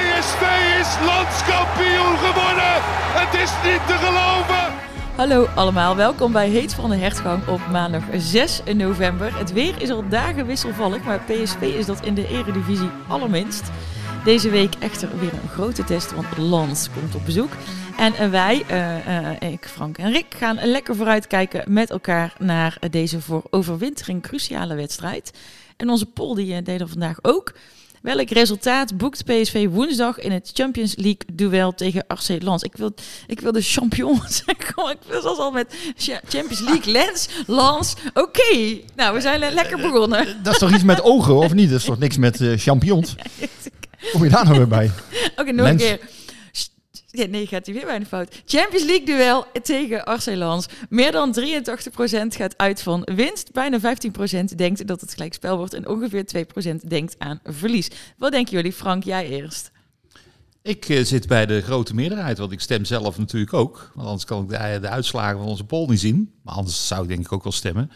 PSV is landskampioen geworden. Het is niet te geloven. Hallo allemaal, welkom bij Heet van de Hertgang op maandag 6 november. Het weer is al dagen wisselvallig, maar PSV is dat in de eredivisie allerminst. Deze week echter weer een grote test, want Lans komt op bezoek. En wij, uh, uh, ik, Frank en Rick, gaan lekker vooruitkijken met elkaar naar deze voor overwintering cruciale wedstrijd. En onze poll die deden vandaag ook. Welk resultaat boekt PSV woensdag in het Champions League duel tegen RC Lens? Ik wil, ik wil de champion zeggen. Ik wil zoals al met Champions League, Lens, Lens. Oké, nou we zijn lekker begonnen. Dat is toch iets met ogen of niet? Dat is toch niks met uh, champignons? Kom je daar nou weer bij? Oké, okay, nog een keer. Ja, nee, gaat hij weer bij een fout. Champions League duel tegen Arcelans. Meer dan 83% gaat uit van winst. Bijna 15% denkt dat het gelijk spel wordt. En ongeveer 2% denkt aan verlies. Wat denken jullie? Frank, jij eerst. Ik uh, zit bij de grote meerderheid, want ik stem zelf natuurlijk ook. Want anders kan ik de, de uitslagen van onze poll niet zien. Maar anders zou ik denk ik ook wel stemmen.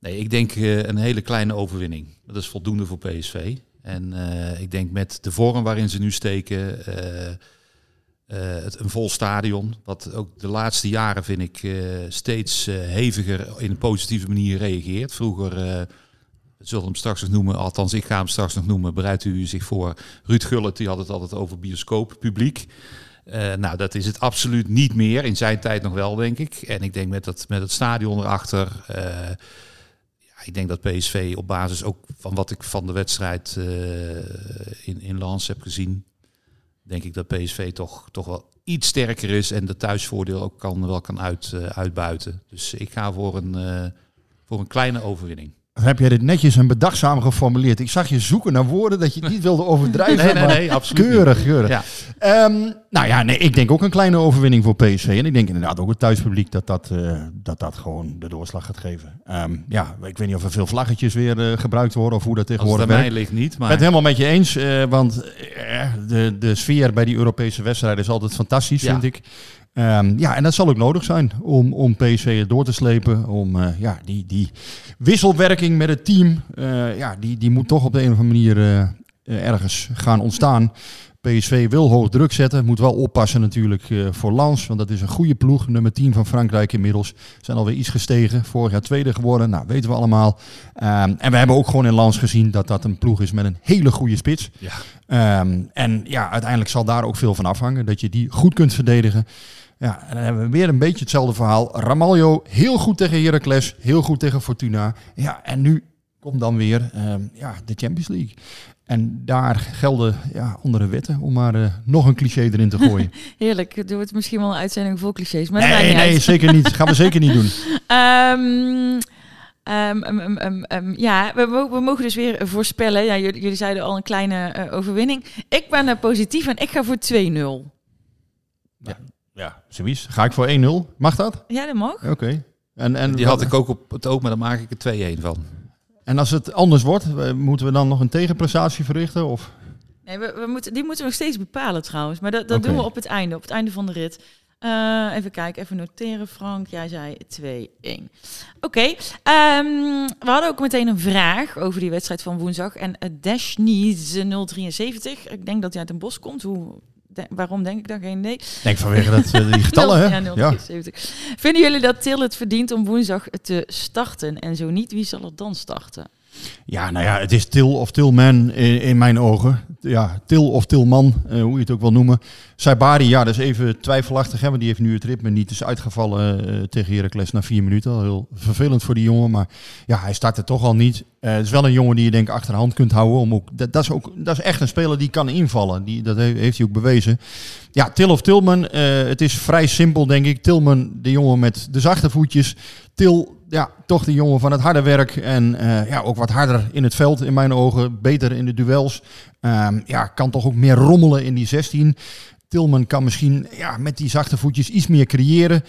Nee, ik denk uh, een hele kleine overwinning. Dat is voldoende voor PSV. En uh, ik denk met de vorm waarin ze nu steken het, een vol stadion, wat ook de laatste jaren vind ik uh, steeds uh, heviger in een positieve manier reageert. Vroeger, zullen hem straks nog noemen, althans ik ga hem straks nog noemen, bereidt u zich voor. Ruud Gullit, die had het altijd over bioscoop, publiek. nou, dat is het absoluut niet meer. In zijn tijd nog wel, denk ik. En ik denk met, dat, met het stadion erachter. ja, ik denk dat PSV op basis ook van wat ik van de wedstrijd in, in Lens heb gezien denk ik dat PSV toch, toch wel iets sterker is en de thuisvoordeel ook kan, wel kan uit, uh, uitbuiten. Dus ik ga voor een, uh, voor een kleine overwinning. Heb jij dit netjes en bedachtzaam geformuleerd? Ik zag je zoeken naar woorden dat je niet wilde overdrijven. nee, nee, nee, absoluut. Keurig, keurig. Ja. Um, nou ja, nee, ik denk ook een kleine overwinning voor PSV. En ik denk inderdaad ook het thuispubliek dat dat, uh, dat, dat gewoon de doorslag gaat geven. Um, ja, ik weet niet of er veel vlaggetjes weer uh, gebruikt worden of hoe dat tegenwoordig werkt. mij ligt niet, maar... Ik ben het helemaal met je eens, uh, want de, de sfeer bij die Europese wedstrijden is altijd fantastisch, ja. vind ik. Um, ja, en dat zal ook nodig zijn om, om PSV door te slepen. Om uh, ja, die, die wisselwerking met het team, uh, ja, die, die moet toch op de een of andere manier uh, ergens gaan ontstaan. PSV wil hoog druk zetten. Moet wel oppassen natuurlijk voor Lans. Want dat is een goede ploeg. Nummer 10 van Frankrijk inmiddels. Zijn alweer iets gestegen. Vorig jaar tweede geworden. Nou, weten we allemaal. Um, en we hebben ook gewoon in Lans gezien dat dat een ploeg is met een hele goede spits. Ja. Um, en ja, uiteindelijk zal daar ook veel van afhangen. Dat je die goed kunt verdedigen. Ja, en dan hebben we weer een beetje hetzelfde verhaal. Ramaljo, heel goed tegen Heracles, heel goed tegen Fortuna. Ja, en nu komt dan weer um, ja, de Champions League. En daar gelden ja, andere wetten, om maar uh, nog een cliché erin te gooien. Heerlijk, doe het misschien wel een uitzending vol clichés. Maar nee, niet nee, uit. zeker niet. Gaan we zeker niet doen. Um, Um, um, um, ja, we, we, mogen dus weer voorspellen. Ja, jullie, jullie zeiden al een kleine uh, overwinning. Ik ben uh, positief en ik ga voor 2-0. Ja, ja, zoiets. Ga ik voor 1-0? Mag dat? Ja, dat mag. Oké. Okay. En, en die had ik ook op het oog, maar dan maak ik er 2-1 van. En als het anders wordt, moeten we dan nog een tegenprestatie verrichten? Of? Nee, we, we moeten, die moeten we nog steeds bepalen trouwens. Maar dat, dat okay. doen we op het einde, op het einde van de rit. Uh, even kijken, even noteren, Frank. Jij zei 2-1. Oké. Okay. Um, we hadden ook meteen een vraag over die wedstrijd van woensdag. En uh, Dashnees 073. Ik denk dat hij uit een bos komt. Hoe, de, waarom denk ik dan geen nee? Denk vanwege dat, uh, die getallen, hè? Ja, 073. Ja. Vinden jullie dat Til het verdient om woensdag te starten? En zo niet, wie zal er dan starten? Ja, nou ja, het is Til of Tilman in, in mijn ogen. Ja, Til of Tilman, uh, hoe je het ook wil noemen. Saibari, ja, dat is even twijfelachtig. Hè, want die heeft nu het ritme niet. is uitgevallen uh, tegen Heracles na vier minuten. Heel vervelend voor die jongen. Maar ja, hij startte toch al niet. Uh, het is wel een jongen die je denk ik achterhand kunt houden. Om ook, dat, dat, is ook, dat is echt een speler die kan invallen. Die, dat heeft hij ook bewezen. Ja, Til of Tilman. het is vrij simpel, denk ik. Tilman, de jongen met de zachte voetjes. Til ja, toch de jongen van het harde werk. En uh, ja, ook wat harder in het veld in mijn ogen. Beter in de duels. Um, ja, kan toch ook meer rommelen in die 16. Tilman kan misschien ja, met die zachte voetjes iets meer creëren.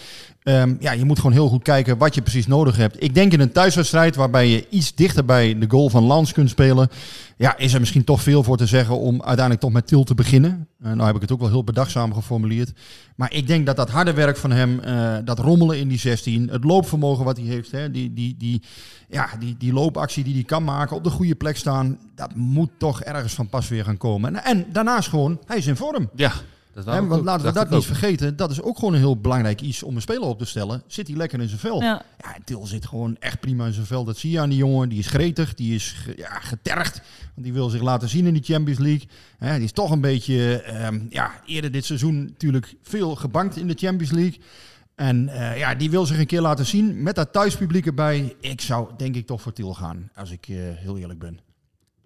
Um, ja, je moet gewoon heel goed kijken wat je precies nodig hebt. Ik denk in een thuiswedstrijd waarbij je iets dichter bij de goal van Lans kunt spelen. Ja, is er misschien toch veel voor te zeggen om uiteindelijk toch met Til te beginnen. Uh, nou heb ik het ook wel heel bedachtzaam geformuleerd. Maar ik denk dat dat harde werk van hem, uh, dat rommelen in die 16, het loopvermogen wat hij heeft, hè, die, die, die, ja, die, die loopactie die hij kan maken, op de goede plek staan, dat moet toch ergens van pas weer gaan komen. En, en daarnaast gewoon, hij is in vorm. Ja. Dat He, want laten we dat niet vergeten. Dat is ook gewoon een heel belangrijk iets om een speler op te stellen. Zit hij lekker in zijn vel? Ja. ja Til zit gewoon echt prima in zijn vel. Dat zie je aan die jongen. Die is gretig. Die is ja, getergd. Want die wil zich laten zien in de Champions League. He, die is toch een beetje, um, ja, eerder dit seizoen natuurlijk veel gebankt in de Champions League. En uh, ja, die wil zich een keer laten zien met dat thuispubliek erbij. Ik zou denk ik toch voor Til gaan, als ik uh, heel eerlijk ben.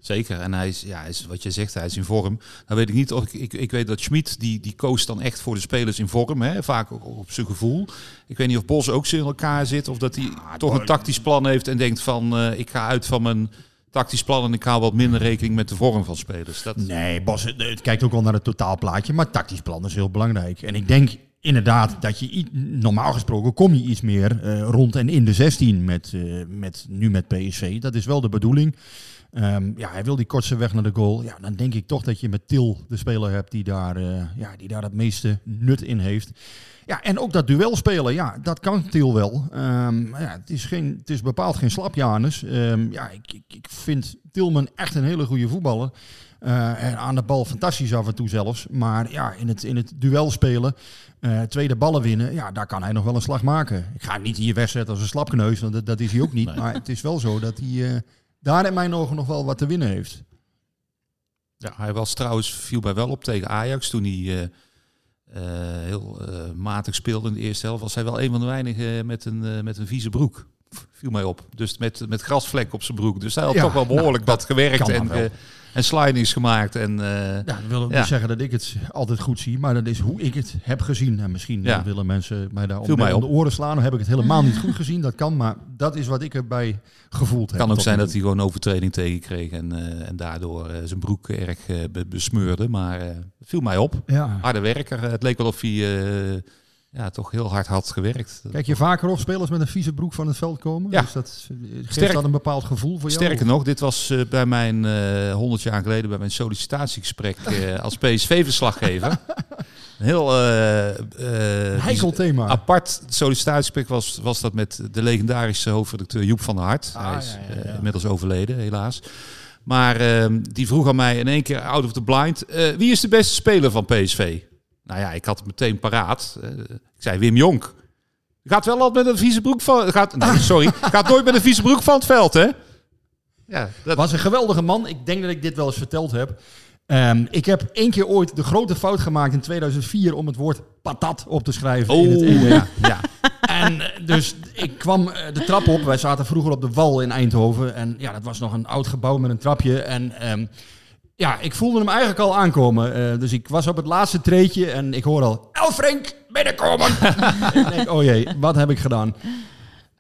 Zeker. En hij is, ja, is, wat je zegt, hij is in vorm. Dan weet ik niet of ik, ik, ik weet dat Schmid, die, die koos dan echt voor de spelers in vorm. Hè? Vaak ook op zijn gevoel. Ik weet niet of Bos ook zo in elkaar zit. Of dat hij toch een tactisch plan heeft en denkt van uh, ik ga uit van mijn tactisch plan en ik hou wat minder rekening met de vorm van spelers. Dat... Nee, Bos, het kijkt ook wel naar het totaalplaatje. Maar tactisch plan is heel belangrijk. En ik denk inderdaad dat je normaal gesproken kom je iets meer uh, rond en in de 16 met, uh, met nu met PSV. Dat is wel de bedoeling. Um, ja, hij wil die kortste weg naar de goal. Ja, dan denk ik toch dat je met Til de speler hebt die daar, uh, ja, die daar het meeste nut in heeft. Ja, en ook dat duel spelen, ja, dat kan Til wel. Um, ja, het, is geen, het is bepaald geen slapjanus. Um, ja, ik, ik, ik vind Tilman echt een hele goede voetballer. Uh, en aan de bal fantastisch af en toe zelfs. Maar ja, in het, in het duel spelen, uh, tweede ballen winnen, ja, daar kan hij nog wel een slag maken. Ik ga hem niet hier wegzetten als een slapkneus, want dat, dat is hij ook niet. Nee. Maar het is wel zo dat hij... Uh, daar in mijn ogen nog wel wat te winnen heeft. Ja, hij was trouwens, viel mij wel op tegen Ajax toen hij uh, heel uh, matig speelde in de eerste helft. Was hij wel een van de weinigen met een, met een vieze broek. Viel mij op. Dus met, met grasvlek op zijn broek. Dus hij had ja, toch wel behoorlijk nou, wat gewerkt en, en slidings gemaakt. En, ja, dat wil ook niet zeggen dat ik het altijd goed zie, maar dat is hoe ik het heb gezien. En misschien ja. willen mensen mij daar om, mij om de oren slaan. Dan heb ik het helemaal niet goed gezien, dat kan. Maar dat is wat ik erbij gevoeld heb. kan ook zijn dat hij gewoon overtreding tegenkreeg en, uh, en daardoor zijn broek erg besmeurde. Maar viel mij op. Ja. Harde werker. Het leek wel of hij ja, toch heel hard had gewerkt. Kijk je vaker of spelers met een vieze broek van het veld komen? Ja. Dus dat geeft Sterk, dat een bepaald gevoel voor jou? Sterker nog, dit was uh, bij mijn uh, 100 jaar geleden bij mijn sollicitatiegesprek uh, als PSV-verslaggever. Een heel heikel thema. Apart sollicitatiegesprek was, was dat met de legendarische hoofdredacteur Joep van der Hart. Ah, Hij is ja, ja, inmiddels overleden, helaas. Maar ehm, die vroeg aan mij in één keer out of the blind: wie is de beste speler van PSV? Nou ja, ik had het meteen paraat. Uh, ik zei Wim Jonk. Gaat wel altijd met een vieze broek van... Gaat, nee, sorry. Gaat nooit met een vieze broek van het veld, hè? Ja, dat was een geweldige man. Ik denk dat ik dit wel eens verteld heb. Um, ik heb één keer ooit de grote fout gemaakt in 2004 om het woord patat op te schrijven. Oh, in het ene. ja. ja. En dus ik kwam de trap op. Wij zaten vroeger op de Wal in Eindhoven. En ja, dat was nog een oud gebouw met een trapje. En... Um, ja, ik voelde hem eigenlijk al aankomen. Uh, dus ik was op het laatste treetje en ik hoor al... Elfrink, binnenkomen! ik denk, oh jee, wat heb ik gedaan?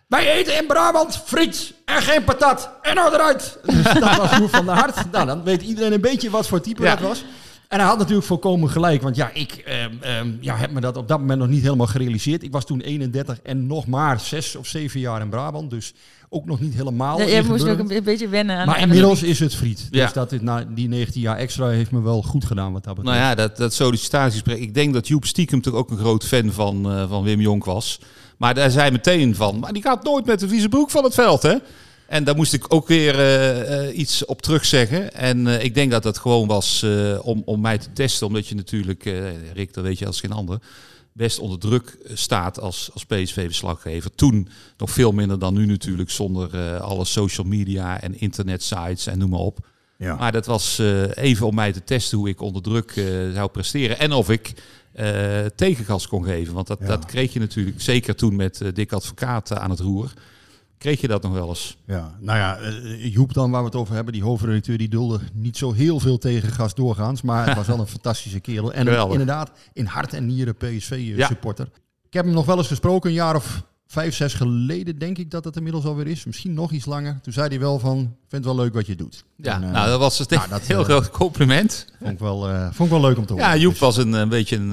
Wij eten in Brabant friet en geen patat. En nou eruit! Dus dat was Roef van de Hart. Nou, dan weet iedereen een beetje wat voor type ja. dat was. En hij had natuurlijk volkomen gelijk. Want ja, ik um, um, ja, heb me dat op dat moment nog niet helemaal gerealiseerd. Ik was toen 31 en nog maar 6 of 7 jaar in Brabant. Dus ook nog niet helemaal. Ja, je moest ook een beetje wennen aan Maar inmiddels is het friet. Dus ja. dat dit na die 19 jaar extra heeft me wel goed gedaan wat dat betreft. Nou ja, dat, dat sollicitatiesprek. Ik denk dat Joep stiekem toch ook een groot fan van, uh, van Wim Jonk was. Maar daar zei meteen van, maar die gaat nooit met de vieze broek van het veld, hè? En daar moest ik ook weer uh, uh, iets op terugzeggen. En uh, ik denk dat dat gewoon was om, om mij te testen. Omdat je natuurlijk, Rick, dat weet je als geen ander best onder druk staat als, als PSV-verslaggever. Toen nog veel minder dan nu natuurlijk, zonder alle social media en internetsites en noem maar op. Ja. Maar dat was even om mij te testen hoe ik onder druk zou presteren. En of ik tegengas kon geven. Want dat, dat kreeg je natuurlijk zeker toen met Dick Advocaat aan het roer. Kreeg je dat nog wel eens? Ja, nou ja, uh, Joep dan, waar we het over hebben, die hoofdredacteur, die dulde niet zo heel veel tegengas doorgaans. Maar het was wel een fantastische kerel. En inderdaad, in hart en nieren PSV-supporter. Ik heb hem nog wel eens gesproken, een jaar of vijf, zes geleden denk ik dat het inmiddels alweer is. Misschien nog iets langer. Toen zei hij wel van, vind het wel leuk wat je doet. Ja, en, uh, nou dat was het nou, dat, heel uh, groot compliment. Vond ik, wel, uh, vond ik wel leuk om te horen. Ja, Joep was een, een beetje een,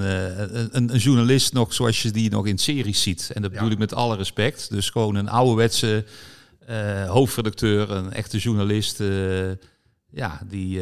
een, een, journalist nog zoals je die nog in series ziet. En dat bedoel ik met alle respect. Dus gewoon een ouderwetse hoofdredacteur, een echte journalist. ja, die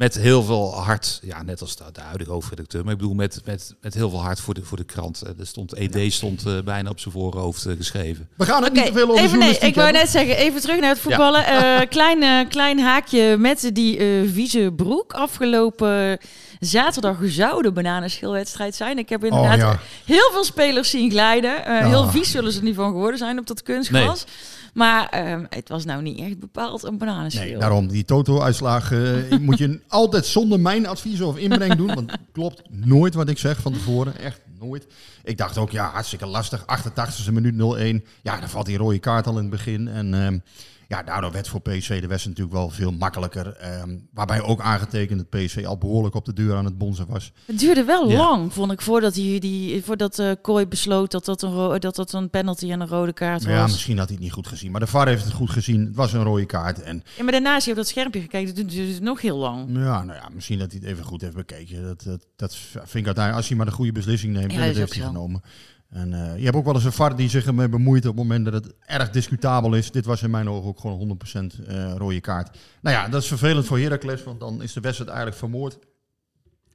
met heel veel hart, ja, net als de, de huidige hoofdredacteur, maar ik bedoel met, met, met heel veel hart voor de, voor de krant. Er stond, ED stond uh, bijna op zijn voorhoofd uh, geschreven. We gaan het okay, niet te veel over even, nee, Ik wou net zeggen, even terug naar het voetballen. Ja. Uh, klein, klein haakje met die vieze broek. Afgelopen zaterdag zou de bananenschilwedstrijd zijn. Ik heb inderdaad oh, ja. heel veel spelers zien glijden. Heel vies zullen ze niet van geworden zijn op dat kunstgras. Nee. Maar um, het was nou niet echt bepaald een bananenschil. Nee, daarom, die toto-uitslagen uh, moet je altijd zonder mijn advies of inbreng doen. Want klopt nooit wat ik zeg van tevoren. Echt nooit. Ik dacht ook, ja, hartstikke lastig. 88e minuut 0-1. Ja, dan valt die rode kaart al in het begin. En... Uh, ja, daardoor werd voor PSV de wedstrijd natuurlijk wel veel makkelijker. Ehm, waarbij ook aangetekend dat PSV al behoorlijk op de deur aan het bonzen was. Het duurde wel lang, vond ik, voordat, hij die, voordat uh, Kooi besloot dat dat, een dat dat een penalty en een rode kaart was. Ja, misschien had hij het niet goed gezien. Maar de VAR heeft het goed gezien. Het was een rode kaart. En... Ja, maar daarnaast je op dat schermpje gekeken. Dat duurde het nog heel lang. Ja, nou ja, misschien dat hij het even goed heeft bekeken. Dat, dat, dat vind ik uiteindelijk, als hij maar de goede beslissing neemt, ja, dat heeft hij genomen. En uh, je hebt ook wel eens een VAR die zich ermee bemoeit op het moment dat het erg discutabel is. Dit was in mijn ogen ook gewoon 100% uh, rode kaart. Nou ja, dat is vervelend voor Heracles, want dan is de wedstrijd eigenlijk vermoord.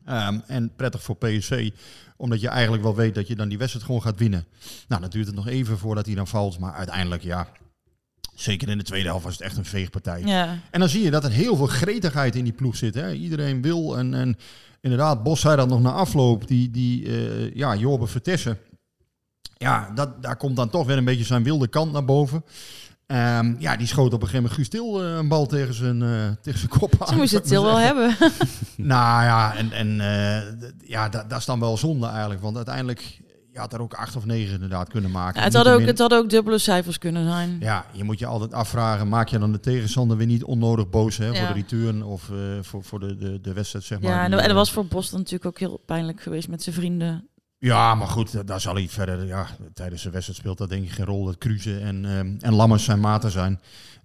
Um, en prettig voor PSV, omdat je eigenlijk wel weet dat je dan die wedstrijd gewoon gaat winnen. Nou, dan duurt het nog even voordat hij dan valt, maar uiteindelijk ja... Zeker in de tweede helft was het echt een veegpartij. Ja. En dan zie je dat er heel veel gretigheid in die ploeg zit. Hè. Iedereen wil en, en inderdaad, Bos zei dat nog na afloop. Die, die uh, ja, Jorbe Vertessen, ja, dat, daar komt dan toch weer een beetje zijn wilde kant naar boven. Um, ja, die schoot op een gegeven moment Guus Til uh, een bal tegen zijn, uh, tegen zijn kop aan. Ze moest het Til wel hebben. nou ja, en, en uh, ja, dat, dat is dan wel zonde eigenlijk. Want uiteindelijk je had er ook acht of negen inderdaad kunnen maken. Ja, het, had ook, het had ook dubbele cijfers kunnen zijn. Ja, je moet je altijd afvragen, maak je dan de tegenstander weer niet onnodig boos hè, ja. voor de return of voor, voor de, de, de wedstrijd, zeg maar. Ja, en, en dat was voor Boston natuurlijk ook heel pijnlijk geweest met zijn vrienden ja, maar goed, daar zal hij verder. Ja, tijdens de wedstrijd speelt dat denk ik geen rol. Dat Cruze en, um, en Lammers zijn maten zijn.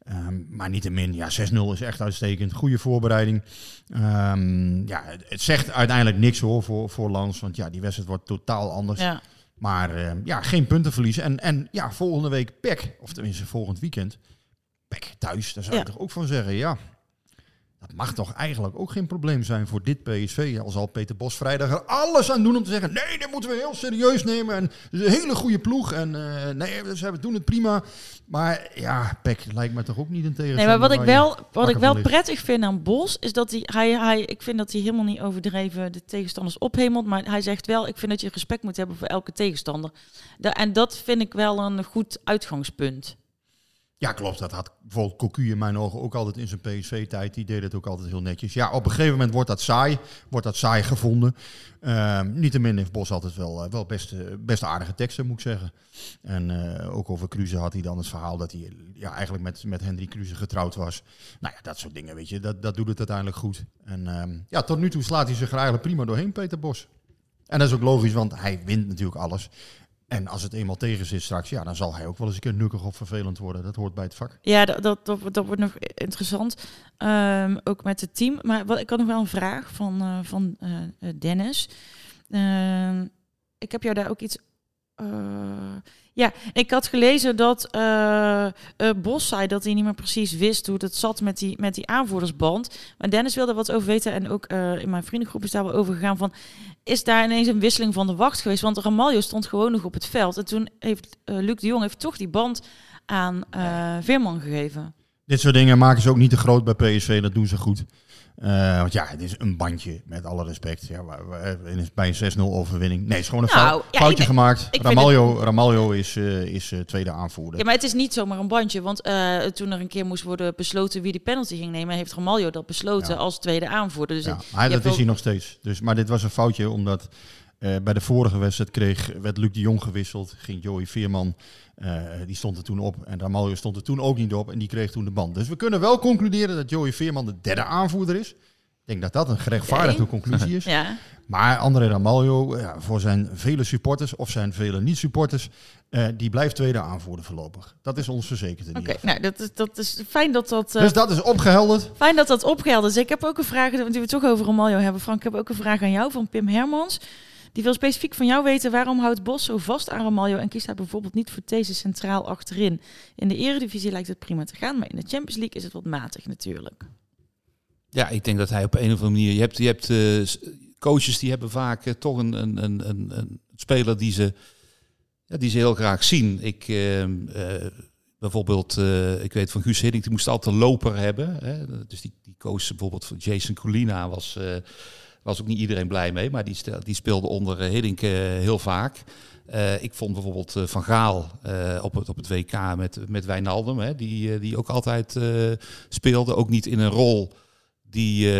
Um, maar niettemin, ja, 6-0 is echt uitstekend. Goede voorbereiding. Um, ja, het zegt uiteindelijk niks hoor voor, voor Lans. Want ja, die wedstrijd wordt totaal anders. Ja. Maar ja, geen punten verliezen. En, en ja, volgende week PEC, of tenminste volgend weekend. PEC thuis, daar zou ja. ik toch ook van zeggen, ja. Dat mag toch eigenlijk ook geen probleem zijn voor dit PSV. Al zal Peter Bos vrijdag er alles aan doen om te zeggen... nee, dit moeten we heel serieus nemen. En het is een hele goede ploeg. En uh, nee, we doen het prima. Maar ja, Peck lijkt me toch ook niet een tegenstander. Nee, maar wat ik wel, wat ik wel prettig vind aan Bos... is dat hij, hij, hij... Ik vind dat hij helemaal niet overdreven de tegenstanders ophemelt. Maar hij zegt wel, ik vind dat je respect moet hebben voor elke tegenstander. en dat vind ik wel een goed uitgangspunt. Ja, klopt. Dat had bijvoorbeeld Cocu in mijn ogen ook altijd in zijn PSV-tijd. Die deed het ook altijd heel netjes. Ja, op een gegeven moment wordt dat saai. Wordt dat saai gevonden. Uh, Niettemin heeft Bos altijd wel, uh, wel best, best aardige teksten, moet ik zeggen. En eh, ook over Cruze had hij dan het verhaal dat hij ja, eigenlijk met, met Henry Cruze getrouwd was. Nou ja, dat soort dingen, weet je. Dat, dat doet het uiteindelijk goed. En ehm, ja, tot nu toe slaat hij zich er eigenlijk prima doorheen, Peter Bos. En dat is ook logisch, want hij wint natuurlijk alles. En als het eenmaal tegen zit straks, ja, dan zal hij ook wel eens een keer nukkig of vervelend worden. Dat hoort bij het vak. Ja, dat, dat, dat, wordt nog interessant. Um, ook met het team. Maar wat, ik had nog wel een vraag van, uh, van uh, Dennis. Uh, ik heb jou daar ook iets ja, ik had gelezen dat uh, uh, Bos zei dat hij niet meer precies wist hoe het zat met die, met die aanvoerdersband. Maar Dennis wilde wat over weten en ook in mijn vriendengroep is daar wel over gegaan van... Is daar ineens een wisseling van de wacht geweest? Want Ramaljo stond gewoon nog op het veld. En toen heeft Luc de Jong heeft toch die band aan Veerman gegeven. Dit soort dingen maken ze ook niet te groot bij PSV, dat doen ze goed. Eh, want ja, het is een bandje, met alle respect. Ja, is bij een 6-0 overwinning. Nee, het is gewoon een Nou, fout- ja, foutje ik- gemaakt. ik Ramaljo, Ramaljo is, eh, is eh, tweede aanvoerder. Ja, maar het is niet zomaar een bandje. Want eh, toen er een keer moest worden besloten wie die penalty ging nemen, heeft Romaljo dat besloten Ja. als tweede aanvoerder. Dus Ja, maar dat is hij nog steeds. Dus, maar dit was een foutje, omdat eh, bij de vorige wedstrijd kreeg, werd Luc de Jong gewisseld. Ging Joey Veerman, eh, die stond er toen op. En Ramaljo stond er toen ook niet op en die kreeg toen de band. Dus we kunnen wel concluderen dat Joey Veerman de derde aanvoerder is. Ik denk dat dat een gerechtvaardigde conclusie is. Ja. Maar André Ramaljo, ja, voor zijn vele supporters of zijn vele niet-supporters, eh, die blijft tweede aanvoerder voorlopig. Dat is ons verzekerd in Oké, ieder geval. nou dat is, dat is fijn dat dat... Dus dat is opgehelderd. Fijn dat dat opgehelderd is. Ik heb ook een vraag, want we het toch over Romaljo hebben. Frank, ik heb ook een vraag aan jou van Pim Hermans. Die wil specifiek van jou weten waarom houdt Bos zo vast aan Romaljo en kiest hij bijvoorbeeld niet voor deze centraal achterin. In de eredivisie lijkt het prima te gaan, maar in de Champions League is het wat matig natuurlijk. Ja, ik denk dat hij op een of andere manier. Je hebt, je hebt eh, coaches die hebben vaak eh, toch een, een, een, een, speler die ze, ja, die ze heel graag zien. Ik, eh, eh, bijvoorbeeld, ik weet van Guus Hiddink, die moest altijd een loper hebben. Hè? Dus die, die koos bijvoorbeeld voor Jason Colina was, was ook niet iedereen blij mee, maar die, stel- die speelde onder eh, Hiddink eh, heel vaak. Eh, ik vond bijvoorbeeld Van Gaal op, het, op het WK met, met Wijnaldum, hè, die, die ook altijd speelde. Ook niet in een rol die,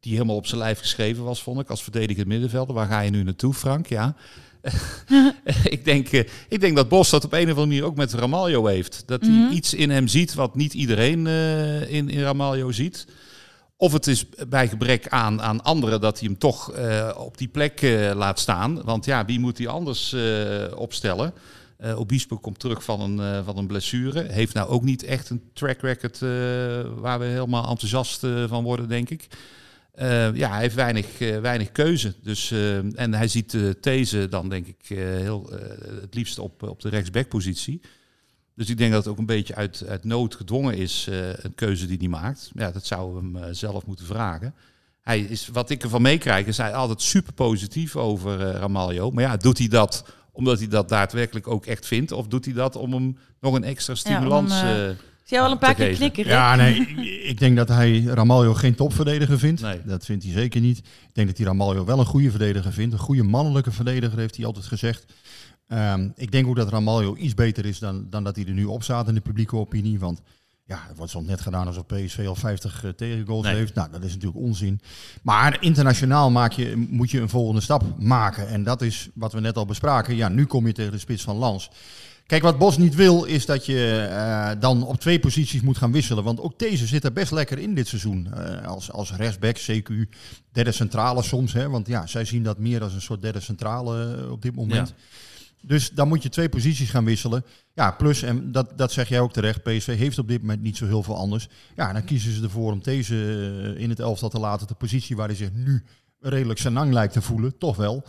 die helemaal op zijn lijf geschreven was, vond ik, als verdedigend middenvelder. Waar ga je nu naartoe, Frank? Ja. ik, denk, ik denk dat Bos dat op een of andere manier ook met Ramaljo heeft. Dat hij Mhm. iets in hem ziet wat niet iedereen in, in Ramaljo ziet. Of het is bij gebrek aan, aan anderen dat hij hem toch eh, op die plek eh, laat staan. Want ja, wie moet hij anders eh, opstellen? Obispo komt terug van een, van een blessure. Heeft nou ook niet echt een track record waar we helemaal enthousiast van worden, denk ik. Ja, hij heeft weinig, weinig keuze. Dus, en hij ziet uh, These dan, denk ik, heel, het liefst op, op de rechtsbackpositie. Dus ik denk dat het ook een beetje uit, uit nood gedwongen is, eh, een keuze die hij maakt. Ja, dat zouden we hem eh, zelf moeten vragen. Hij is, wat ik ervan meekrijg, is hij altijd super positief over eh, Ramaljo. Maar ja, doet hij dat omdat hij dat daadwerkelijk ook echt vindt? Of doet hij dat om hem nog een extra stimulans om, eh, eh, Ik zie jou al een paar keer geven? knikken. Rick. Ja, nee, ik- ik denk dat hij Ramaljo geen topverdediger vindt. Nee. Dat vindt hij zeker niet. Ik denk dat hij Ramaljo wel een goede verdediger vindt. Een goede mannelijke verdediger, heeft hij altijd gezegd. Ehm, ik denk ook dat Ramaljo iets beter is dan, dan dat hij er nu op staat in de publieke opinie. Want ja, het wordt soms net gedaan alsof PSV al 50 eh, tegengoals Nee. heeft. Nou, dat is natuurlijk onzin. Maar internationaal maak je, moet je een volgende stap maken. En dat is wat we net al bespraken. Ja, nu kom je tegen de spits van Lans. Kijk, wat Bos niet wil, is dat je eh, dan op twee posities moet gaan wisselen. Want ook deze zit er best lekker in dit seizoen. Eh, als, als rechtsback, CQ, derde centrale soms. Hè, want ja, zij zien dat meer als een soort derde centrale op dit moment. Dus dan moet je twee posities gaan wisselen. Ja, plus, en dat, dat zeg jij ook terecht, PSV heeft op dit moment niet zo heel veel anders. Ja, dan kiezen ze ervoor om deze eh, in het elftal te laten. De positie waar hij zich nu redelijk senang lijkt te voelen, toch wel.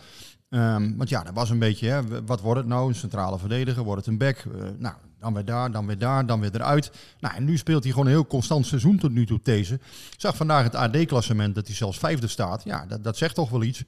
Ehm, want ja, dat was een beetje, hè, wat wordt het nou? Een centrale verdediger, wordt het een back? Eh, nou, dan weer daar, dan weer daar, dan weer eruit. Nou, en nu speelt hij gewoon een heel constant seizoen tot nu toe, deze. Ik zag vandaag het AD-klassement dat hij zelfs vijfde staat. Ja, dat, dat zegt toch wel iets.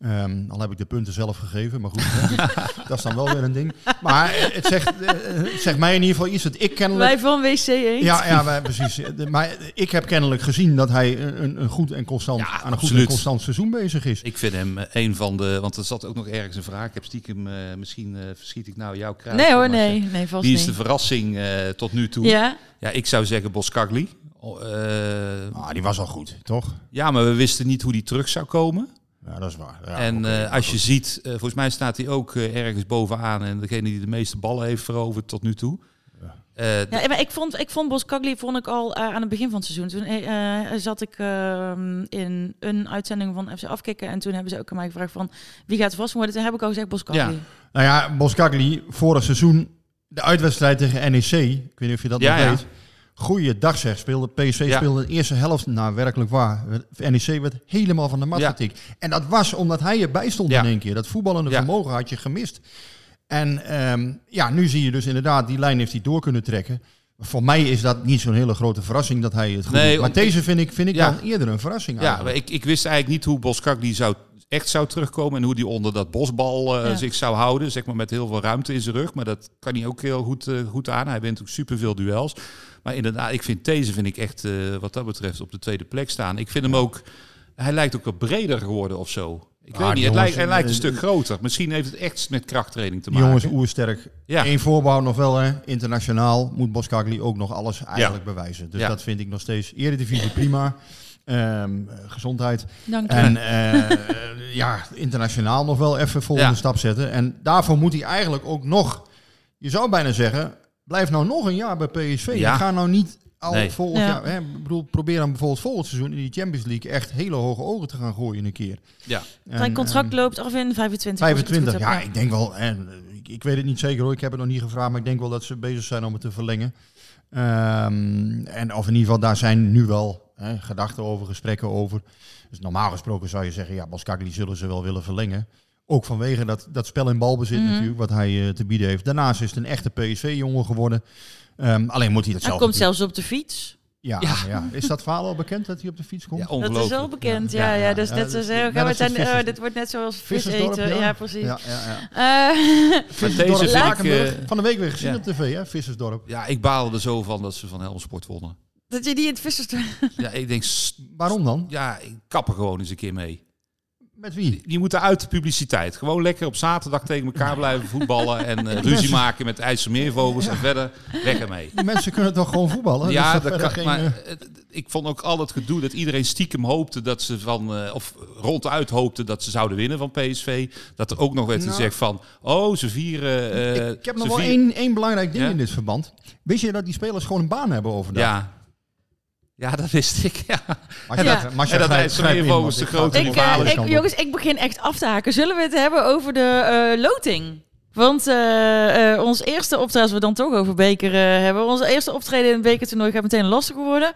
Ehm, al heb ik de punten zelf gegeven, maar goed, hè, dat is dan wel weer een ding. Maar eh, het zegt, eh, het zegt mij in ieder geval iets dat ik kennelijk... Wij van WC 1. Ja, ja wij, precies. De- Maar ik heb kennelijk gezien dat hij een, een goed en constant, Ja, aan een goed en constant seizoen bezig is. Ik vind hem eh, een van de... Want er zat ook nog ergens een vraag. Ik heb stiekem... eh, misschien eh, verschiet ik nou jouw kruis. Nee hoor, maar, nee. eh, Nee, vast Wie is de verrassing eh, tot nu toe? Ja, Ja, ik zou zeggen Boskagli. Oh, eh, Ah, die was al goed, toch? ja, maar we wisten niet hoe die terug zou komen. Ja, dat is waar. Ja, en eh, als je goed. ziet, eh, volgens mij staat hij ook eh, ergens bovenaan. En degene die de meeste ballen heeft veroverd tot nu toe. Eh, ja maar ik vond, ik vond Bos Kagli vond ik al aan het begin van het seizoen. Toen zat ik ehm, in een uitzending van FC Afkikken. En toen hebben ze ook aan mij gevraagd van wie gaat vast worden. Toen heb ik al gezegd Bos Kagli. Ja. Nou ja, Boskagli, vorig seizoen, de uitwedstrijd tegen NEC. Ik weet niet of je dat Ja, nog ja. weet. Goeie dag zeg, speelde PSV Ja. speelde de eerste helft, nou werkelijk waar. NEC werd helemaal van de mat Ja. getikt. En dat was omdat hij erbij stond Ja. in één keer. Dat voetballende vermogen had je gemist. En ehm, ja, nu zie je dus inderdaad, die lijn heeft hij door kunnen trekken. Voor mij is dat niet zo'n hele grote verrassing dat hij het goed Nee, doet. Maar om- deze vind ik, vind ik Ja. dan eerder een verrassing ja, eigenlijk. ik, ik wist eigenlijk niet hoe Boskagli zou echt zou terugkomen en hoe die onder dat bosbal eh, Ja. zich zou houden, zeg maar met heel veel ruimte in zijn rug. Maar dat kan hij ook heel goed, eh, goed aan. Hij wint ook superveel duels. Maar inderdaad, ik vind deze vind ik echt eh, wat dat betreft op de tweede plek staan. Ik vind hem ook, hij lijkt ook wat breder geworden of zo. Ik Ah, weet niet, het lijkt, hij lijkt een stuk groter. Misschien heeft het echt met krachttraining te maken. jongens oersterk. Ja. Eén voorbouw nog wel, hè. internationaal moet Boskagli ook nog alles eigenlijk bewijzen. Dus Ja. dat vind ik nog steeds. Eredivisie prima. Ehm, eh, gezondheid. Dank je. En eh, ja, internationaal nog wel even volgende Ja. stap zetten. En daarvoor moet hij eigenlijk ook nog, je zou bijna zeggen, blijf nou nog een jaar bij PSV. Ja. Ga nou niet al Nee. volgend Ja. jaar, hè, ik bedoel, probeer dan bijvoorbeeld volgend seizoen in die Champions League echt hele hoge ogen te gaan gooien een keer. Ja. Zijn contract ehm, loopt af in 25. als ik het 25, goed ja, heb, ik denk wel. En, ik, ik weet het niet zeker hoor, ik heb het nog niet gevraagd, maar ik denk wel dat ze bezig zijn om het te verlengen. Ehm, en of in ieder geval, daar zijn nu wel hè, gedachten over, gesprekken over. Dus normaal gesproken zou je zeggen, ja, Boskakli zullen ze wel willen verlengen. Ook vanwege dat, dat spel in balbezit Mhm. natuurlijk, wat hij eh, te bieden heeft. Daarnaast is het een echte PSV-jongen geworden. Ehm, alleen moet hij dat Hij zelf komt natuurlijk- zelfs op de fiets. Ja, Ja. ja. Is dat verhaal al bekend dat hij op de fiets komt? Ja, Dat is wel bekend, ja. Ja, ja, ja, Dus ja, net is- zeggen, net we als zijn, oh, dit wordt net zoals vis eten. Ja, precies. Ja, ja, ja. Eh, Vissersdorp, deze ik, eh, Van de week weer gezien ja. op tv, hè? Vissersdorp. Ja, ik baalde er zo van dat ze van Helmsport wonnen. Dat je die in het vissers... Ja, ik denk, Waarom dan? ja, ik kap er gewoon eens een keer mee. Met wie? Die moeten uit de publiciteit. Gewoon lekker op zaterdag tegen elkaar blijven voetballen en eh, ruzie mensen- maken met IJsselmeervogels en verder weg ermee. Die mensen kunnen toch gewoon voetballen? Ja, Dus dat kan, geen, maar eh, ik vond ook al het gedoe dat iedereen stiekem hoopte dat ze van, eh, of ronduit hoopte dat ze zouden winnen van PSV. Dat er ook nog werd Nou. gezegd van, oh, ze vieren... eh, ik, ik heb nog wel één, één belangrijk ding Ja? in dit verband. Wist je dat die spelers gewoon een baan hebben overdag? Ja. Ja, dat wist ik. Ja. Maar ja, dat- maar en dat IJsselmeervogels de grote Ik, eh, ik, jongens, ik begin echt af te haken. Zullen we het hebben over de eh, loting? Want eh, eh, ons eerste optreden, als we dan toch over beker hebben, onze eerste optreden in het bekertoernooi gaat meteen lastig worden.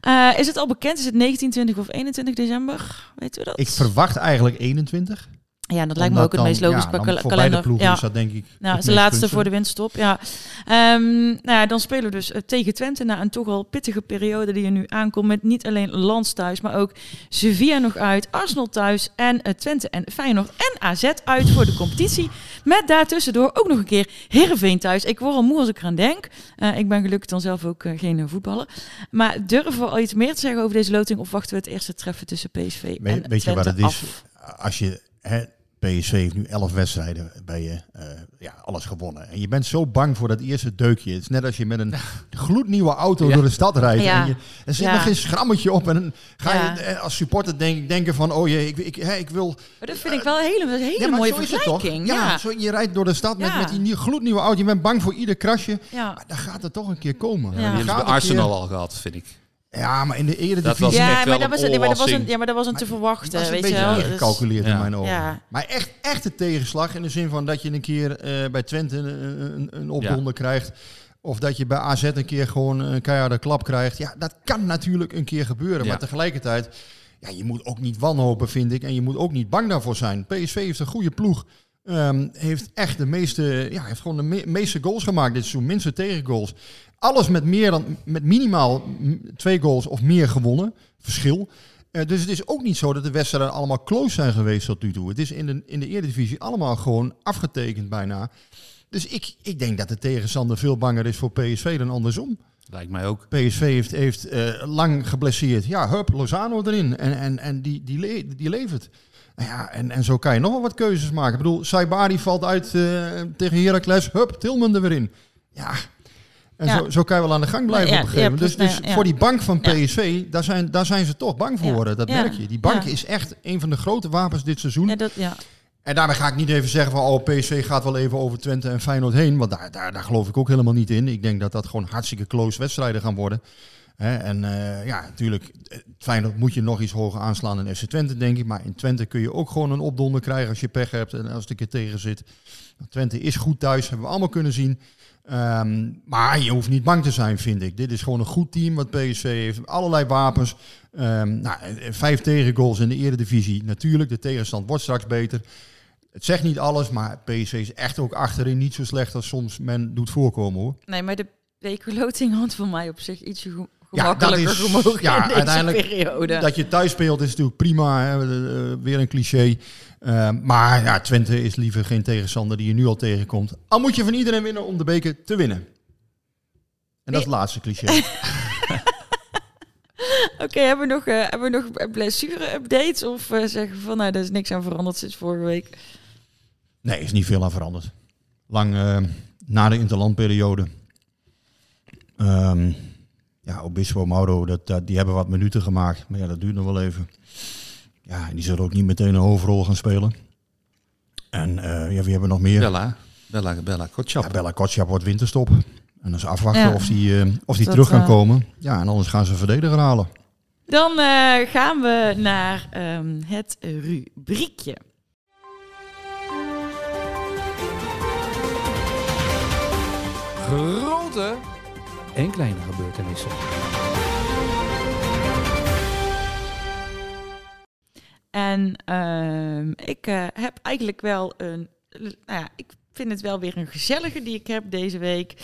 Eh, is het al bekend? Is het 19, 20 of 21 december? Weten we dat? Ik verwacht eigenlijk 21. Ja, dat lijkt me ook het meest logisch Voor kalender. beide ploegen ja. is dat denk ik Nou, het de laatste voor de winststop, ja. Ehm, nou ja, dan spelen we dus eh, tegen Twente na een toch al pittige periode die er nu aankomt. Met niet alleen Lans thuis, maar ook Sevilla nog uit, Arsenal thuis en eh, Twente en Feyenoord en AZ uit voor de competitie. Met daartussendoor ook nog een keer Heerenveen thuis. Ik word al moe als ik eraan denk. Eh, ik ben gelukkig dan zelf ook geen voetballer. Maar durven we al iets meer te zeggen over deze loting of wachten we het eerste treffen tussen PSV en Weet, weet je het is? af? Als je... Hè, PSV heeft nu 11 wedstrijden bij je eh, ja, alles gewonnen. En je bent zo bang voor dat eerste deukje. Het is net als je met een gloednieuwe auto Ja. door de stad rijdt. Ja. En je, er zit Ja. nog geen schrammetje op. En dan ga Ja. je eh, als supporter denk, denken van... Oh jee, ik, ik, hè, ik wil... Maar dat vind ik wel een hele, een hele Ja, maar mooie vergelijking. Ja, Ja, Zo, je rijdt door de stad met, Ja. met die nieuwe, gloednieuwe auto. Je bent bang voor ieder krasje. ja. Maar dan gaat het toch een keer komen. Ja. Die hebben ze gaat bij een keer- Arsenal al gehad, vind ik. Ja, maar in de Dat was Eredivisie... echt Ja, wel maar dat, een was, nee, maar, dat was een, ja, maar dat was een te verwachten, Dat is een weet je beetje wel. Dus- ingecalculeerd Ja. in mijn ogen. Ja. Maar echt, echt een tegenslag in de zin van dat je een keer eh, bij Twente een, een, een opdonder krijgt. Of dat je bij AZ een keer gewoon een keiharde klap krijgt. Ja, dat kan natuurlijk een keer gebeuren. Ja. Maar tegelijkertijd, ja, je moet ook niet wanhopen, vind ik. En je moet ook niet bang daarvoor zijn. PSV heeft een goede ploeg. Ehm, heeft echt de meeste, ja, heeft gewoon de me- meeste goals gemaakt dit seizoen. Minste tegengoals. Alles met meer dan, met minimaal twee goals of meer gewonnen. Verschil. Eh, dus het is ook niet zo dat de wedstrijden allemaal close zijn geweest tot nu toe. Het is in de, in de Eredivisie allemaal gewoon afgetekend bijna. Dus ik, ik denk dat de tegenstander veel banger is voor PSV dan andersom. Lijkt mij ook. PSV heeft, heeft eh, lang geblesseerd. Ja, hup, Lozano erin. En, en, en die, die, le- die levert. Nou ja, en, en zo kan je nog wel wat keuzes maken. Ik bedoel, Saibari valt uit eh, tegen Heracles. Hup, Tilman er weer in. Ja, en Ja. Zo, zo kan je wel aan de gang blijven Ja, op een gegeven ja, moment. Dus, dus voor die bank van. PSV, daar, zijn, daar zijn ze toch bang voor. Dat merk je. Die bank is echt een van de grote wapens dit seizoen. Ja, dat, ja. En daarmee ga ik niet even zeggen van oh, PSV gaat wel even over Twente en Feyenoord heen. Want daar, daar, daar geloof ik ook helemaal niet in. Ik denk dat dat gewoon hartstikke close wedstrijden gaan worden. En eh, ja, natuurlijk, Feyenoord moet je nog iets hoger aanslaan dan FC Twente, denk ik. Maar in Twente kun je ook gewoon een opdonder krijgen als je pech hebt en als het een keer tegen zit. Twente is goed thuis, hebben we allemaal kunnen zien. Ehm, maar je hoeft niet bang te zijn, vind ik. Dit is gewoon een goed team wat PSV heeft. Allerlei wapens. Ehm, nou, vijf tegengoals in de eredivisie. Natuurlijk, de tegenstand wordt straks beter. Het zegt niet alles, maar PSV is echt ook achterin niet zo slecht als soms men doet voorkomen hoor. Nee, maar de bekerloting had voor mij op zich ietsje go- gemakkelijker gemogen ja, in deze uiteindelijk periode. Dat je thuis speelt is natuurlijk prima. Hè? Eh, weer een cliché. Uh, maar ja, Twente is liever geen tegenstander die je nu al tegenkomt. Al moet je van iedereen winnen om de beker te winnen. En dat is het laatste cliché. Oké, hebben we nog, uh, hebben we nog blessure-updates? Of uh, zeggen we van, nou, er is niks aan veranderd sinds vorige week? Nee, is niet veel aan veranderd. Lang uh, na de interlandperiode. Um, ja, Obispo, Mauro, dat, dat, die hebben wat minuten gemaakt. Maar ja, dat duurt nog wel even. Ja, en die zullen ook niet meteen een hoofdrol gaan spelen. En ja, wie hebben we nog meer? Bella, Bella, Bella Kotschap. Ja, Bella Kotschap wordt winterstop. En dan is afwachten ja. of die, uh, of die dat, terug gaan uh, komen. Ja, en anders gaan ze verdediger halen. Dan uh, gaan we naar um, het rubriekje. Grote en kleine gebeurtenissen. En uh, ik uh, heb eigenlijk wel een. Nou ja, ik vind het wel weer een gezellige die ik heb deze week.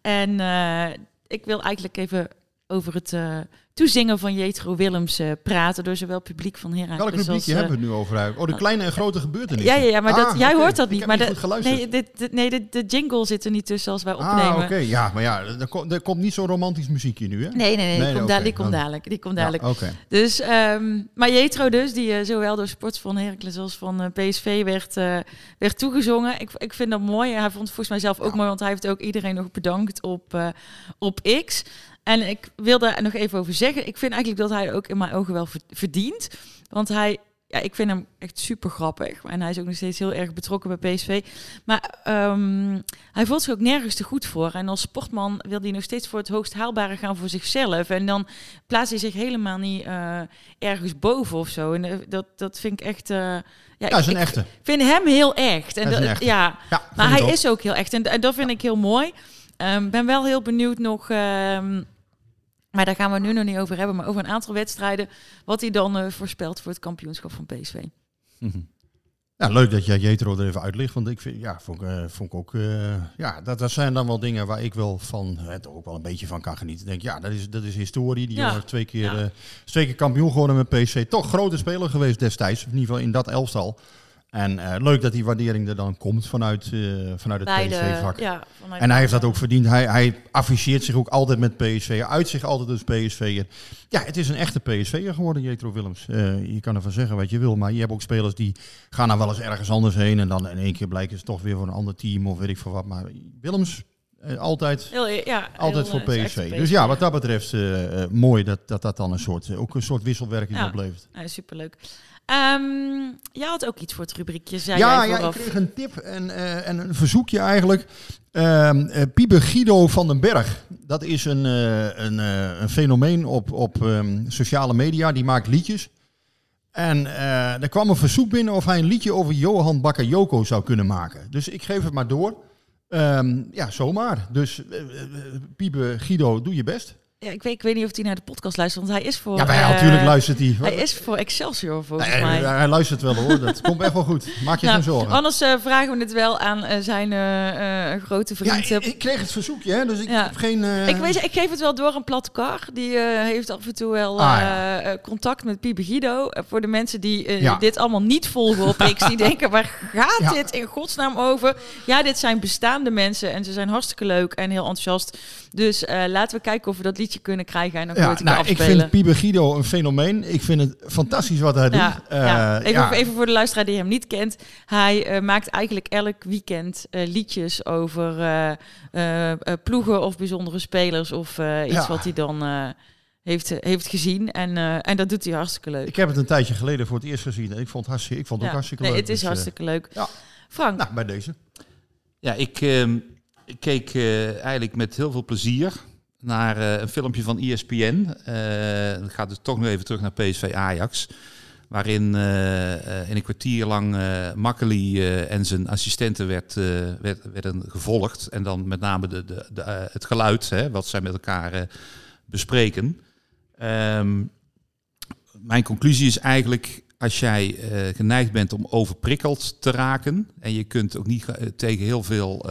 En uh, ik wil eigenlijk even over het uh, toezingen van Jetro Willems uh, praten door zowel publiek van Heracles Welk rubriekje als, hebben we het nu over? Oh, de kleine en grote gebeurtenissen. Ja, ja, ja maar dat, ah, jij okay. hoort dat niet. Maar niet de, nee, dit, nee de, de jingle zit er niet tussen als wij opnemen. Ah, oké. Ja, maar ja, er, komt, er komt niet zo'n romantisch muziekje nu, hè? Nee, nee, nee. Die, komt, okay. da die komt dadelijk. Die komt dadelijk. Ja. Dus, um, maar Jetro dus, die uh, zowel door Sports van Heracles als van PSV werd, werd toegezongen. Ik, ik vind dat mooi. Hij vond het volgens mij zelf ook ja. mooi, want hij heeft ook iedereen nog bedankt op, op X. En ik wil daar nog even over zeggen. Ik vind eigenlijk dat hij ook in mijn ogen wel verdient. Want hij, ja, ik vind hem echt super grappig. En hij is ook nog steeds heel erg betrokken bij PSV. Maar um, hij voelt zich ook nergens te goed voor. En als sportman wil hij nog steeds voor het hoogst haalbare gaan voor zichzelf. En dan plaatst hij zich helemaal niet uh, ergens boven of zo. En uh, dat, dat vind ik echt... Uh, ja, ja, is een ik, echte. Ik vind hem heel echt. En dat, dat, echte. Ja, ja maar hij ook. is ook heel echt. En, en dat vind ik heel mooi. Ik um, ben wel heel benieuwd nog... Um, maar daar gaan we nu nog niet over hebben. Maar over een aantal wedstrijden. Wat hij dan uh, voorspelt voor het kampioenschap van PSV. Mm-hmm. Ja, leuk dat jij Jetro er even uitlicht. Want ik vind, ja, vond, uh, vond ik ook. Uh, ja, dat, dat zijn dan wel dingen waar ik wel van. Het ook wel een beetje van kan genieten. Ik denk, ja, dat is, dat is historie. Die Ja. jongen twee keer, Ja. uh, twee keer kampioen geworden met PC. Toch grote speler geweest destijds. In ieder geval in dat elftal. En eh, leuk dat die waardering er dan komt vanuit, eh, vanuit het PSV-vak. ja, en hij heeft dat ook verdiend. Hij, hij afficheert zich ook altijd met PSV. Uit zich altijd als PSV'er. Ja, het is een echte PSV'er geworden, Jetro Willems. Eh, je kan ervan zeggen wat je wil. Maar je hebt ook spelers die gaan dan wel eens ergens anders heen. En dan in één keer blijken ze toch weer voor een ander team of weet ik veel wat. Maar Willems, altijd... Heel, ja, Altijd heel, voor PSV. Dus ja, wat dat betreft mooi dat, dat dat dan een soort, ook een soort wisselwerking Ja. oplevert. Ja, superleuk. Ehm jij had ook iets voor het rubriekje, zei ja, jij ja, ik kreeg een tip en, eh, en een verzoekje eigenlijk. Eh, Pieper Guido van den Berg. Dat is een, eh, een, een fenomeen op, op ehm, sociale media. Die maakt liedjes. En er kwam een verzoek binnen of hij een liedje over Johan Bakayoko zou kunnen maken. Dus ik geef het maar door. Ja, zomaar. Dus Pieper Guido, doe je best. Ja, ik, weet, ik weet niet of hij naar de podcast luistert, want hij is voor... Ja, maar eh, natuurlijk luistert hij. Hij is voor Excelsior, volgens Nee, mij. hij luistert wel hoor. Dat komt echt wel goed. Maak je Nou, geen zorgen. Anders eh, vragen we het wel aan eh, zijn eh, eh, grote Ja, vriend. ik, ik kreeg het verzoekje, hè, dus ik Ja. heb geen... eh, Ik, weet, ik geef het wel door aan Plat Kar. Die eh, heeft af en toe wel Ah, eh, eh, contact met Piebe Guido. Eh, voor de mensen die eh, dit allemaal niet volgen op X. Die denken, waar gaat dit in godsnaam over? Ja, dit zijn bestaande mensen. En ze zijn hartstikke leuk en heel enthousiast. Dus eh, laten we kijken of we dat liedje kunnen krijgen. En dan Ja, ik nou, ik afspelen. vind Pieper Guido een fenomeen. Ik vind het fantastisch wat hij Ja, doet. Eh, ja. Even, ja. even voor de luisteraar die hem niet kent. Hij eh, maakt eigenlijk elk weekend eh, liedjes over eh, eh, eh, ploegen of bijzondere spelers. Of eh, iets Ja. wat hij dan eh, heeft, heeft gezien. En, eh, en dat doet hij hartstikke leuk. Ik heb het een tijdje geleden voor het eerst gezien. En ik vond het, hartstikke, ik vond het Ja. ook hartstikke nee, leuk. Het is Dus, eh, hartstikke leuk. ja. Frank, Nou, bij deze. Ja, ik, ehm, ik keek eh, eigenlijk met heel veel plezier naar eh, een filmpje van ESPN. Eh dat gaat dus toch nog even terug naar PSV Ajax. Waarin in een kwartier lang Makkeli eh, en zijn assistenten werd, werd, werden gevolgd. En dan met name de, de, de, het geluid, hè, wat zij met elkaar bespreken. Ehm, mijn conclusie is eigenlijk, als jij geneigd bent om overprikkeld te raken en je kunt ook niet tegen heel veel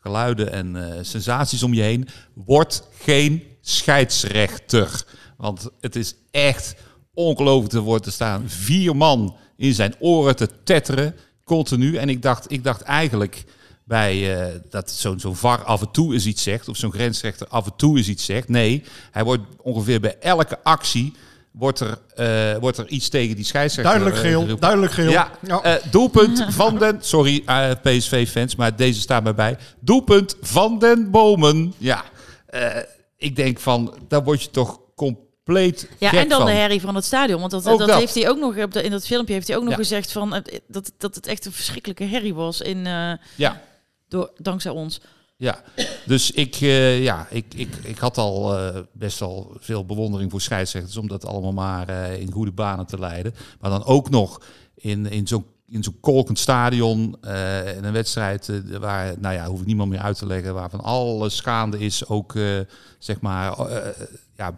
geluiden en eh, sensaties om je heen, word geen scheidsrechter. Want het is echt ongelooflijk te worden staan. Vier man in zijn oren te tetteren, continu. En ik dacht, ik dacht eigenlijk bij eh, dat zo'n zo'n VAR af en toe eens iets zegt, of zo'n grensrechter af en toe eens iets zegt. Nee, hij wordt ongeveer bij elke actie wordt er, eh, wordt er iets tegen die scheidsrechter Duidelijk eh, geel, duidelijk geel. Ja, Ja. eh, doelpunt van den... Sorry, eh, PSV-fans, maar deze staat mij bij. Doelpunt van den Bomen. Ja, eh, ik denk van, daar word je toch compleet Ja, gek en dan van. de herrie van het stadion. Want dat, dat, dat. heeft hij ook nog in dat filmpje heeft hij ook nog Ja. gezegd van dat, dat het echt een verschrikkelijke herrie was in, eh, Ja, door, dankzij ons. Ja. Dus ik, eh, ja, ik, ik, ik had al eh, best wel veel bewondering voor scheidsrechters... om dat allemaal maar eh, in goede banen te leiden. Maar dan ook nog in, in zo'n in zo'n kolkend stadion, in een wedstrijd waar, nou ja, hoef ik niemand meer uit te leggen, waarvan alles gaande is, ook zeg maar, ja,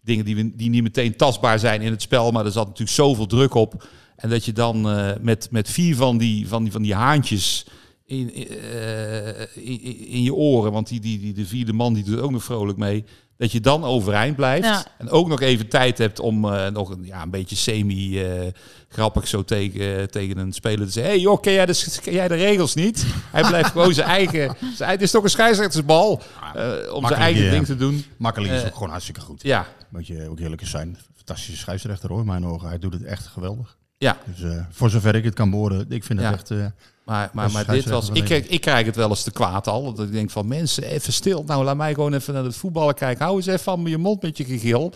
dingen die, we, die niet meteen tastbaar zijn in het spel, maar er zat natuurlijk zoveel druk op. En dat je dan met, met vier van die, van die, van die haantjes in, eh, in, in je oren, want die, die, die, de vierde man die doet ook nog vrolijk mee, dat je dan overeind blijft. Ja. En ook nog even tijd hebt om eh, nog een, ja, een beetje semi-grappig zo tegen, tegen een speler te zeggen... hey joh, ken jij, de, ken jij de regels niet? Hij blijft gewoon zijn eigen... Zijn, het is toch een scheidsrechtersbal eh, om zijn eigen ding te doen. Makkelijk is Eh, ook gewoon hartstikke goed. Ja, Moet je ook eerlijk eens zijn. Fantastische scheidsrechter hoor, in mijn ogen. Hij doet het echt geweldig. ja. Dus eh, voor zover ik het kan beoordelen, ik vind het Ja. echt... Maar, maar, maar dit was. Ik, krijg- ik krijg het wel eens te kwaad al. Dat ik denk van mensen, even stil. Nou, laat mij gewoon even naar het voetballen kijken. Hou eens even van je mond met je gegil.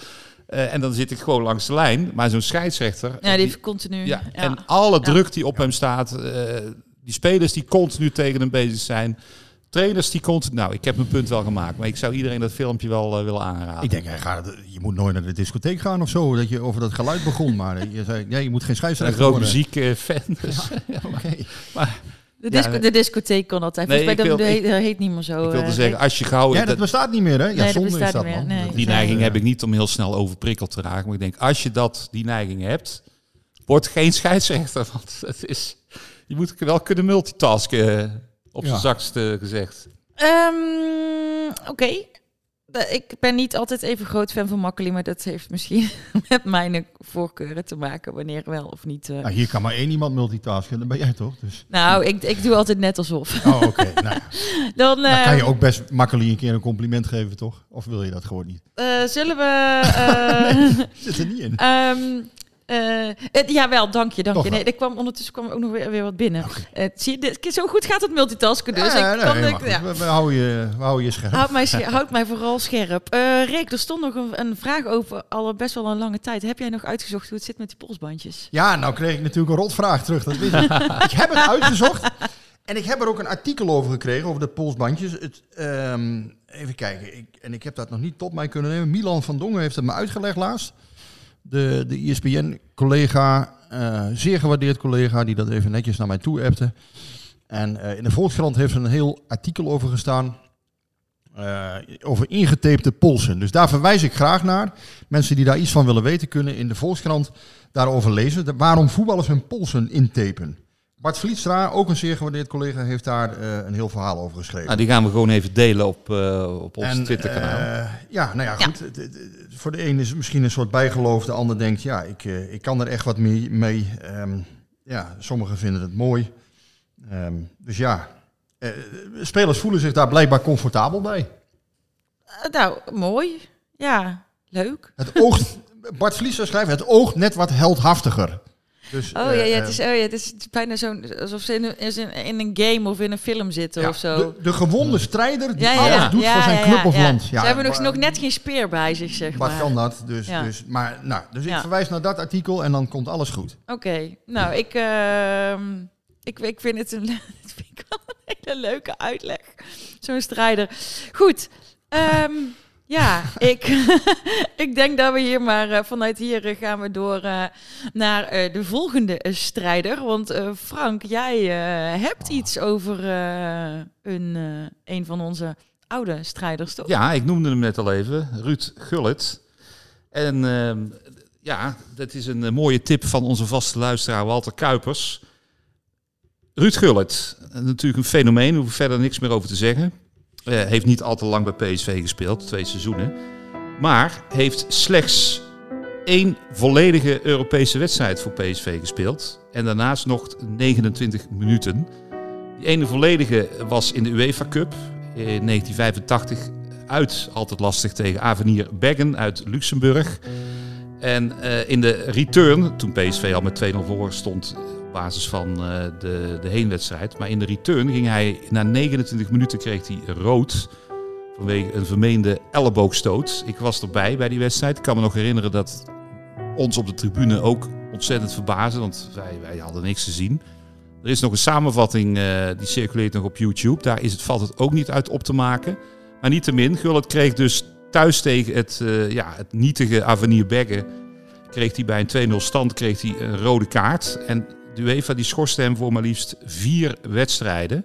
Eh, en dan zit ik gewoon langs de lijn. Maar zo'n scheidsrechter. Ja, die heeft continu. ja, ja. En alle druk die op hem staat. eh, die spelers die continu tegen hem bezig zijn. Trainers die continu. Nou, ik heb mijn punt wel gemaakt. Maar ik zou iedereen dat filmpje wel eh, willen aanraden. ik denk, hij gaat, je moet nooit naar de discotheek gaan of zo, dat je over dat geluid begon. Maar je zei, ja, je moet geen een scheidsrechter groot worden. muziekfan. Dus. Oké. De, disco, Ja, de discotheek kon altijd. Nee, Volgens mij dat, wil- heet, dat heet niet meer zo. Ik wilde eh, zeggen, als je gauw. Ja, dat bestaat niet meer, hè? Ja, Nee, zonde is dat, man. Nee. Dat- Die Nee. neiging heb ik niet om heel snel overprikkeld te raken. Maar ik denk, als je dat, die neiging hebt, word geen scheidsrechter. Want het is, je moet wel kunnen multitasken, eh, op Ja. zijn zakst eh, gezegd. Ehm, Oké. Ik ben niet altijd even groot fan van Makkeli, maar dat heeft misschien met mijn voorkeuren te maken wanneer wel of niet. eh. Nou, hier kan maar één iemand multitasken, dan ben jij toch? Dus. Nou, ik, ik doe altijd net alsof. Oh, oké. nou. Dan, dan kan je eh, ook best makkelijk een keer een compliment geven, toch? Of wil je dat gewoon niet? eh, zullen we. eh, Zit er niet in. Ehm eh, eh, jawel, dank je, dank Toch je. Nee, wel. er kwam ondertussen kwam ook nog weer, weer wat binnen. Eh, zie je, dit, zo goed gaat het multitasken dus. Ja, ik nee, kan, ik- ja. we, we houden je, we houden je scherp. Houd mij, houd mij vooral scherp. Eh Rick, er stond nog een, een vraag over al best wel een lange tijd. Heb jij nog uitgezocht hoe het zit met die polsbandjes? Ja, nou kreeg ik natuurlijk een rotvraag terug. Dat wist ik. ik heb het uitgezocht. En ik heb er ook een artikel over gekregen, over de polsbandjes. Het, ehm, even kijken. Ik, en ik heb dat nog niet tot mij kunnen nemen. Milan van Dongen heeft het me uitgelegd laatst. De, de E ESPN-collega, eh, zeer gewaardeerd collega, die dat even netjes naar mij toe appte. En eh, in de Volkskrant heeft er een heel artikel over gestaan. eh, over ingetapte polsen. Dus daar verwijs ik graag naar. Mensen die daar iets van willen weten, kunnen in de Volkskrant daarover lezen. De- waarom voetballers hun polsen intapen. Bart Vlietstra, ook een zeer gewaardeerd collega, heeft daar eh, een heel verhaal over geschreven. Nou, die gaan we gewoon even delen op, eh, op ons En, Twitterkanaal. eh, ja, nou ja, goed. Voor de een is het misschien een soort bijgeloof. De ander denkt, ja, ik, eh, ik kan er echt wat mee. mee. Ehm, ja, sommigen vinden het mooi. Ehm, dus ja, eh, spelers voelen zich daar blijkbaar comfortabel bij. Nou, mooi. Ja, leuk. Het oogt, Bart Vlieser schrijft, het oogt net wat heldhaftiger. Dus, Oh ja, ja, eh, het is, oh, ja, het is bijna zo'n alsof ze in een, in, een game of in een film zitten ja, of zo. De, de gewonde strijder die alles doet voor zijn club of land. Ja, Ze hebben nog, nog net geen speer bij zich, zeg Wat maar. kan dat? Dus, dus, maar, nou, dus ik verwijs naar dat artikel en dan komt alles goed. Oké, nou, ik, ehm, ik, ik vind het een, vind ik wel een hele leuke uitleg. Zo'n strijder. Goed, ehm, ja, ik, ik denk dat we hier maar eh, vanuit hier eh, gaan we door eh, naar de volgende strijder. Want Frank, jij hebt iets over een, een van onze oude strijders, toch? Ja, ik noemde hem net al even, Ruud Gullit. En ehm, ja, dat is een mooie tip van onze vaste luisteraar Walter Kuipers. Ruud Gullit, natuurlijk een fenomeen, hoef ik verder niks meer over te zeggen. Eh, heeft niet al te lang bij PSV gespeeld, twee seizoenen. Maar heeft slechts één volledige Europese wedstrijd voor PSV gespeeld. En daarnaast nog 29 minuten. Die ene volledige was in de UEFA Cup in 1985 uit. Altijd lastig tegen Avenir Beggen uit Luxemburg. En eh, in de return, toen PSV al met 2-0 voor stond basis van eh, de, de heenwedstrijd. Maar in de return ging hij, na 29 minuten kreeg hij rood vanwege een vermeende elleboogstoot. Ik was erbij bij die wedstrijd. Ik kan me nog herinneren dat ons op de tribune ook ontzettend verbazen, want wij, hadden niks te zien. Er is nog een samenvatting, uh, die circuleert nog op YouTube. Daar is het, valt het ook niet uit op te maken. Maar niettemin, Gullit kreeg dus thuis tegen het, uh, ja, het nietige Avenir Beggen... kreeg hij bij een 2-0 stand kreeg hij een rode kaart. En de UEFA die schorste hem voor maar liefst vier wedstrijden.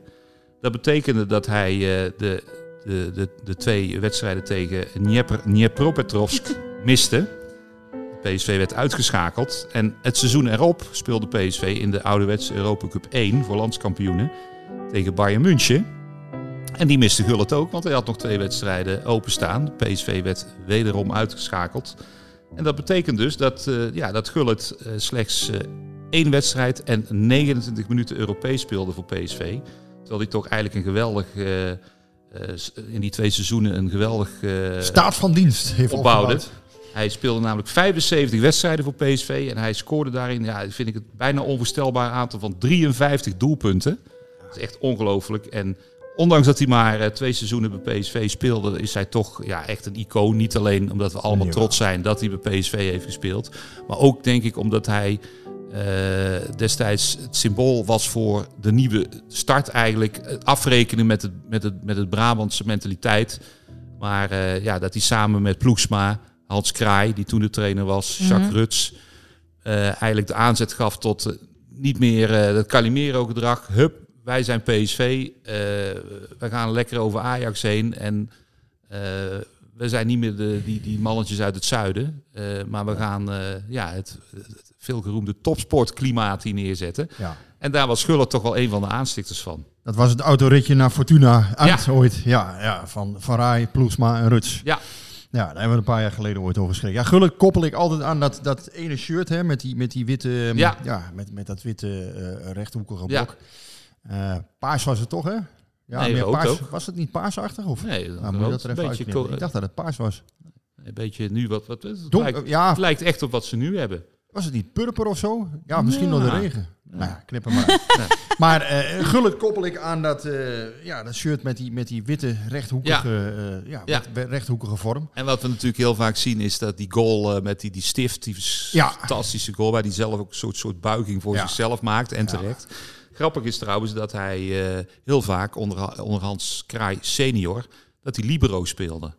Dat betekende dat hij uh, de, de, de, de twee wedstrijden tegen Dnepropetrovsk miste... PSV werd uitgeschakeld. En het seizoen erop speelde PSV in de ouderwetse Europa Cup 1 voor landskampioenen tegen Bayern München. En die miste Gullit ook, want hij had nog twee wedstrijden openstaan. PSV werd wederom uitgeschakeld. En dat betekent dus dat, uh, ja, dat Gullit uh, slechts uh, één wedstrijd en 29 minuten Europees speelde voor PSV. Terwijl hij toch eigenlijk een geweldig, in die twee seizoenen een geweldig... Staat van dienst heeft opbouwde. opgebouwd. Hij speelde namelijk 75 wedstrijden voor PSV en hij scoorde daarin, ja, vind ik het bijna onvoorstelbaar aantal van 53 doelpunten. Dat is echt ongelooflijk. En ondanks dat hij maar twee seizoenen bij PSV speelde, is hij toch ja, echt een icoon. Niet alleen omdat we allemaal trots zijn dat hij bij PSV heeft gespeeld, maar ook denk ik omdat hij destijds het symbool was voor de nieuwe start eigenlijk. Het afrekenen met het, met het, met het Brabantse mentaliteit. Maar uh, ja, dat hij samen met Ploegsma Hans Kraai, die toen de trainer was, Jacques mm -hmm. Ruts, uh, eigenlijk de aanzet gaf tot uh, niet meer het Calimero-gedrag. Hup, wij zijn PSV, we gaan lekker over Ajax heen en we zijn niet meer de, die, die mannetjes uit het zuiden, maar we gaan ja, het, het veelgeroemde topsportklimaat hier neerzetten. Ja. En daar was Schuller toch wel een van de aanstichters van. Dat was het autoritje naar Fortuna uit ja. ooit. Ja, ja, van Van Rij, Ploegsma en Ruts. Ja, ja, daar hebben we een paar jaar geleden ooit over geschreven. Ja, gelukkig koppel ik altijd aan dat, dat ene shirt hè, met, die, met die witte, ja. ja met, met dat witte uh, rechthoekige blok. Ja. Uh, paars was het toch, hè? Ja, nee, meer paars, ook. Was het niet paarsachtig? Of? Nee, dat, nou, moet je dat er even uitknippen? Ik dacht dat het paars was. Een beetje nu wat, wat het, Donk, lijkt, ja. het lijkt echt op wat ze nu hebben. Was het niet purper of zo? Ja, misschien ja. door de regen. Ja. Nou, knip hem maar. nee. Maar uh, gullet koppel ik aan dat, uh, ja, dat shirt met die, met die witte rechthoekige, ja. Uh, ja, ja. rechthoekige vorm. En wat we natuurlijk heel vaak zien is dat die goal met die, die stift, die ja. fantastische goal, waar hij zelf ook een soort, soort buiging voor zichzelf maakt en terecht. Grappig is trouwens dat hij heel vaak onder, onder Hans Kraai senior, dat hij libero speelde.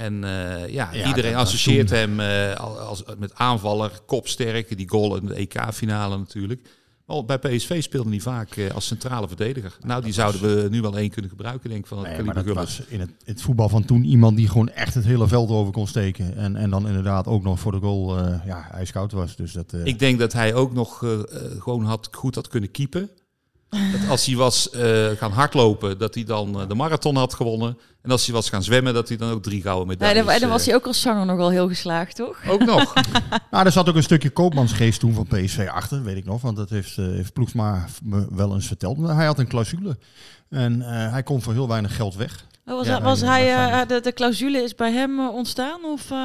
En uh, ja, ja, iedereen associeert hem uh, als, met aanvaller, kopsterk. Die goal in de EK-finale natuurlijk. Maar bij PSV speelde hij vaak uh, als centrale verdediger. Nou, die zouden was... we nu wel één kunnen gebruiken, denk ik, van het nee, dat was in het, het, voetbal van toen iemand die gewoon echt het hele veld over kon steken. En, en dan inderdaad ook nog voor de goal ja, ijskoud was. Dus dat, ik denk dat hij ook nog gewoon had, goed had kunnen keepen. Dat als hij was uh, gaan hardlopen, dat hij dan uh, de marathon had gewonnen. En als hij was gaan zwemmen, dat hij dan ook drie gouden medailles... Nee, dan, dan was hij ook als zanger nog wel heel geslaagd, toch? Ook nog. nou, er zat ook een stukje koopmansgeest toen van PSV achter, weet ik nog. Want dat heeft, uh, heeft Ploegsma me wel eens verteld. Maar hij had een clausule. En hij kon voor heel weinig geld weg. Oh, was, ja, was hij, uh, de, de clausule is bij hem uh, ontstaan? Of, uh...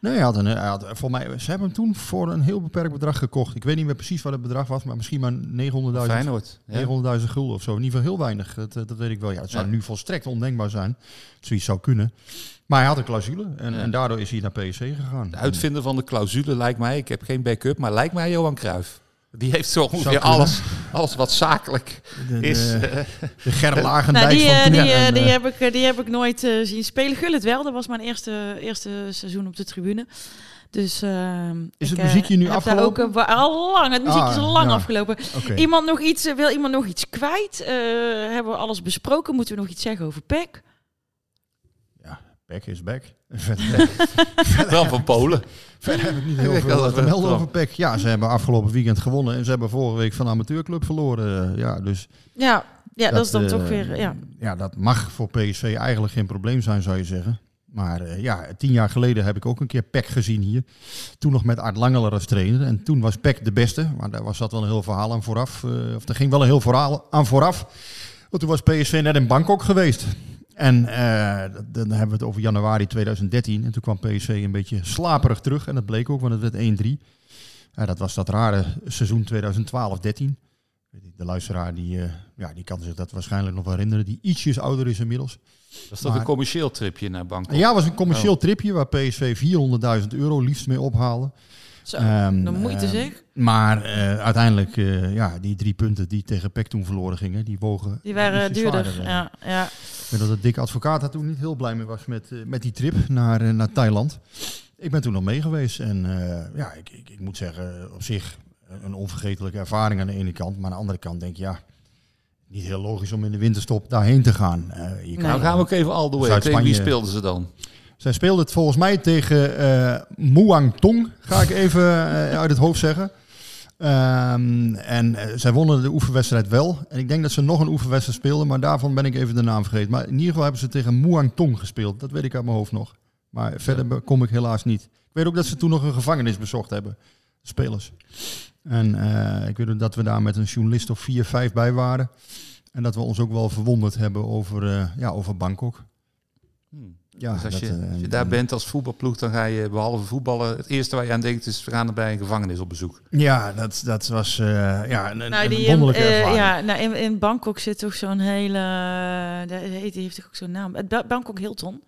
Nee, hij had een, hij had, voor mij, ze hebben hem toen voor een heel beperkt bedrag gekocht. Ik weet niet meer precies wat het bedrag was, maar misschien maar 900.000 ja. 900.000 gulden of zo. In ieder geval heel weinig, dat, dat weet ik wel. Ja, het zou ja. nu volstrekt ondenkbaar zijn, zoiets zou kunnen. Maar hij had een clausule en, ja. en daardoor is hij naar PSC gegaan. De uitvinder van de clausule lijkt mij, ik heb geen backup, maar lijkt mij Johan Cruijff. Die heeft zo ongeveer alles, alles wat zakelijk de, is. De, de Gerlagendijk nou, die, van die, en, die, heb ik, die heb ik nooit uh, zien spelen. Gullit wel, dat was mijn eerste, eerste seizoen op de tribune. Dus, uh, is het ik, muziekje nu afgelopen? Ook, uh, al lang, het muziekje ah, is al lang ja. afgelopen. Okay. Iemand nog iets, wil iemand nog iets kwijt? hebben we alles besproken? Moeten we nog iets zeggen over PEC? Back is back. Wel van Polen. Verder heb ik niet heel veel te melden over PEC. Ja, ze hebben afgelopen weekend gewonnen en ze hebben vorige week van de amateurclub verloren. Ja, dus ja, ja dat, dat is dan uh, toch weer... Ja. ja, dat mag voor PSV eigenlijk geen probleem zijn, zou je zeggen. Maar eh, ja, tien jaar geleden heb ik ook een keer PEC gezien hier. Toen nog met Art Langeler als trainer. En toen was PEC de beste. Maar daar was dat wel een heel verhaal aan vooraf. eh, of er ging wel een heel verhaal aan vooraf. Want toen was PSV net in Bangkok geweest. En eh, dan hebben we het over januari 2013. En toen kwam PSV een beetje slaperig terug. En dat bleek ook, want het werd 1-3. Ja, dat was dat rare seizoen 2012-13. De luisteraar die, eh, ja, die kan zich dat waarschijnlijk nog wel herinneren. Die ietsjes ouder is inmiddels. Was dat Maar- een commercieel tripje naar Bangkok? Ja, het was een commercieel Oh. tripje waar PSV 400.000 euro liefst mee ophaalde. Zo, Ehm, de moeite ehm, zeg. Maar eh, uiteindelijk, eh, ja, die drie punten die tegen PEC toen verloren gingen, die wogen Die waren duurder. zwaarder. Ja, ja. Ik weet dat de dikke advocaat daar toen niet heel blij mee was met, eh, met die trip naar, eh, naar Thailand. Ik ben toen nog mee geweest en eh, ja, ik, ik, ik moet zeggen, op zich een onvergetelijke ervaring aan de ene kant. Maar aan de andere kant denk je, ja, niet heel logisch om in de winterstop daarheen te gaan. Eh, je kan Nou gaan we ook even all the way. Tegen wie speelden ze dan? zij speelde het volgens mij tegen eh Muang Tong, ga ik even uit het hoofd zeggen. Ehm, en eh, zij wonnen de oefenwedstrijd wel. En ik denk dat ze nog een oefenwedstrijd speelden, maar daarvan ben ik even de naam vergeten. Maar in ieder geval hebben ze tegen Muang Tong gespeeld. Dat weet ik uit mijn hoofd nog. Maar verder kom ik helaas niet. Ik weet ook dat ze toen nog een gevangenis bezocht hebben, de spelers. En eh, ik weet ook dat we daar met een journalist of vier, vijf bij waren. En dat we ons ook wel verwonderd hebben over, eh, ja, over Bangkok. Ja, dus als, dat, je, eh, als je daar bent als voetbalploeg, dan ga je behalve voetballen... Het eerste waar je aan denkt is, we gaan er bij een gevangenis op bezoek. Ja, dat, dat was eh, ja, een, Nou, een die, wonderlijke eh, ervaring. ja, nou, in, in Bangkok zit toch zo'n hele... Die heeft, die heeft toch ook zo'n naam? Het Ba- Bangkok Hilton.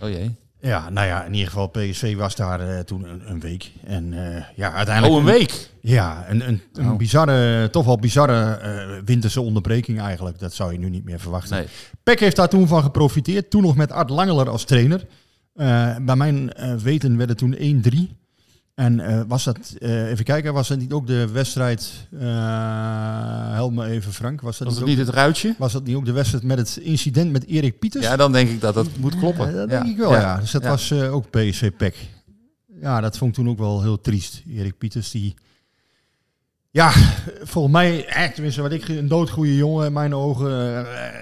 Oh jee. Ja, nou ja, in ieder geval PSV was daar eh, toen een, een week. En eh, ja, uiteindelijk... Oh, een week? Ja, een, een, een Oh. bizarre, toch wel bizarre eh, winterse onderbreking eigenlijk. Dat zou je nu niet meer verwachten. Nee. Peck heeft daar toen van geprofiteerd. Toen nog met Art Langeler als trainer. Bij mijn weten werd het toen 1-3. En eh, was dat, eh, even kijken, was dat niet ook de wedstrijd, eh help me even Frank. Was dat Was het ook- niet het ruitje? Was dat niet ook de wedstrijd met het incident met Erik Pieters? Ja, dan denk ik dat dat moet kloppen. Ja, dat Ja. denk ik wel, ja. Dus dat Ja. was eh, ook PSV Pek. Ja, dat vond ik toen ook wel heel triest. Erik Pieters, die... Ja, volgens mij, echt, tenminste wat ik, een doodgoeie jongen in mijn ogen.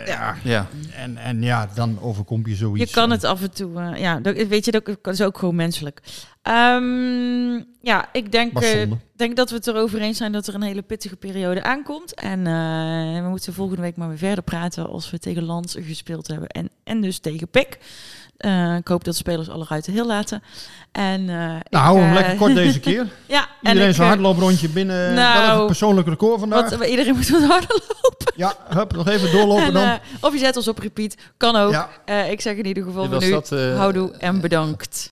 ja. Ja. En, en ja, dan overkomt je zoiets. Je kan het af en toe, eh, ja, weet je, dat is ook gewoon menselijk. Ehm, ja, ik denk, eh, denk dat we het erover eens zijn dat er een hele pittige periode aankomt. En eh, we moeten volgende week maar weer verder praten als we tegen Lans gespeeld hebben. En, en dus tegen Pik. Eh, ik hoop dat de spelers alle ruiten heel laten. En, eh, Nou, ik, hou hem lekker kort deze keer. ja, en Iedereen ik, zijn hardlooprondje binnen. nou, wel even persoonlijk record vandaag. wat, iedereen moet wat harder lopen. Ja, hup, nog even doorlopen En, dan. of je zet ons op repeat, kan ook. Ja. Eh, ik zeg in ieder geval nu, dat, houdoe en bedankt.